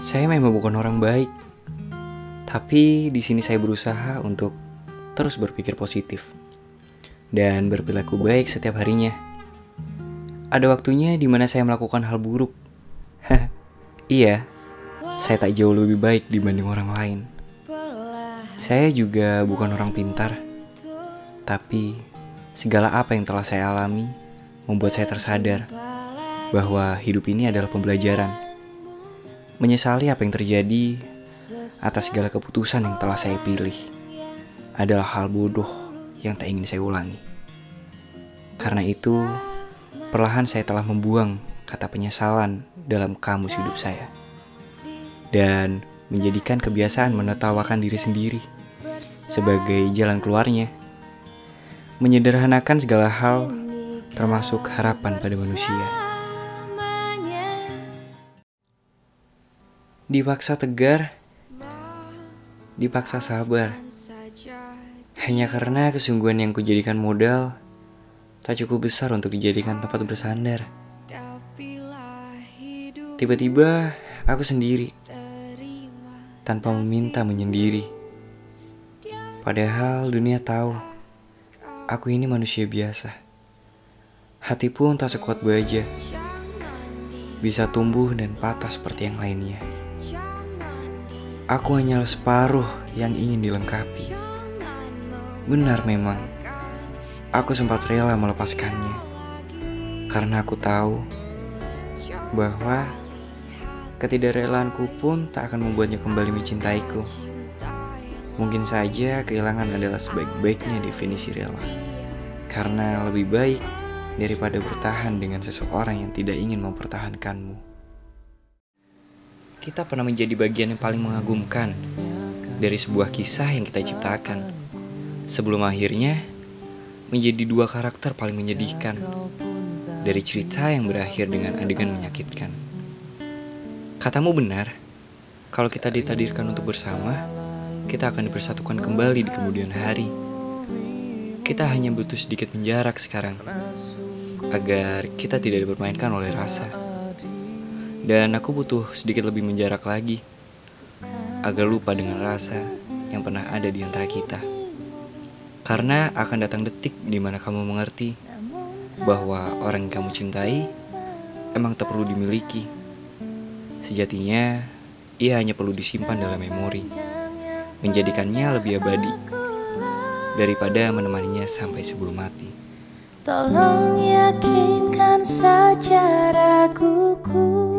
Saya memang bukan orang baik. Tapi di sini saya berusaha untuk terus berpikir positif dan berperilaku baik setiap harinya. Ada waktunya di mana saya melakukan hal buruk. iya, saya tak jauh lebih baik dibanding orang lain. Saya juga bukan orang pintar, tapi segala apa yang telah saya alami membuat saya tersadar bahwa hidup ini adalah pembelajaran. Menyesali apa yang terjadi atas segala keputusan yang telah saya pilih adalah hal bodoh yang tak ingin saya ulangi. Karena itu, perlahan saya telah membuang kata penyesalan dalam kamus hidup saya. Dan menjadikan kebiasaan menertawakan diri sendiri sebagai jalan keluarnya. Menyederhanakan segala hal termasuk harapan pada manusia. Dipaksa tegar, dipaksa sabar. Hanya karena kesungguhan yang kujadikan modal tak cukup besar untuk dijadikan tempat bersandar. Tiba-tiba aku sendiri tanpa meminta menyendiri. Padahal dunia tahu aku ini manusia biasa. Hati pun tak sekuat baja. Bisa tumbuh dan patah seperti yang lainnya. Aku hanyalah separuh yang ingin dilengkapi. Benar memang, aku sempat rela melepaskannya. Karena aku tahu bahwa ketidakrelanku pun tak akan membuatnya kembali mencintaiku. Mungkin saja kehilangan adalah sebaik-baiknya definisi rela. Karena lebih baik daripada bertahan dengan seseorang yang tidak ingin mempertahankanmu. Kita pernah menjadi bagian yang paling mengagumkan dari sebuah kisah yang kita ciptakan. Sebelum akhirnya menjadi dua karakter paling menyedihkan dari cerita yang berakhir dengan adegan menyakitkan. Katamu benar, kalau kita ditadirkan untuk bersama, kita akan dipersatukan kembali di kemudian hari. Kita hanya butuh sedikit menjarak sekarang, agar kita tidak dipermainkan oleh rasa. Dan aku butuh sedikit lebih menjarak lagi, agar lupa dengan rasa yang pernah ada di antara kita. Karena akan datang detik di mana kamu mengerti bahwa orang yang kamu cintai emang tak perlu dimiliki. Sejatinya, ia hanya perlu disimpan dalam memori, menjadikannya lebih abadi daripada menemaninya sampai sebelum mati. Tolong yakinkan saja raguku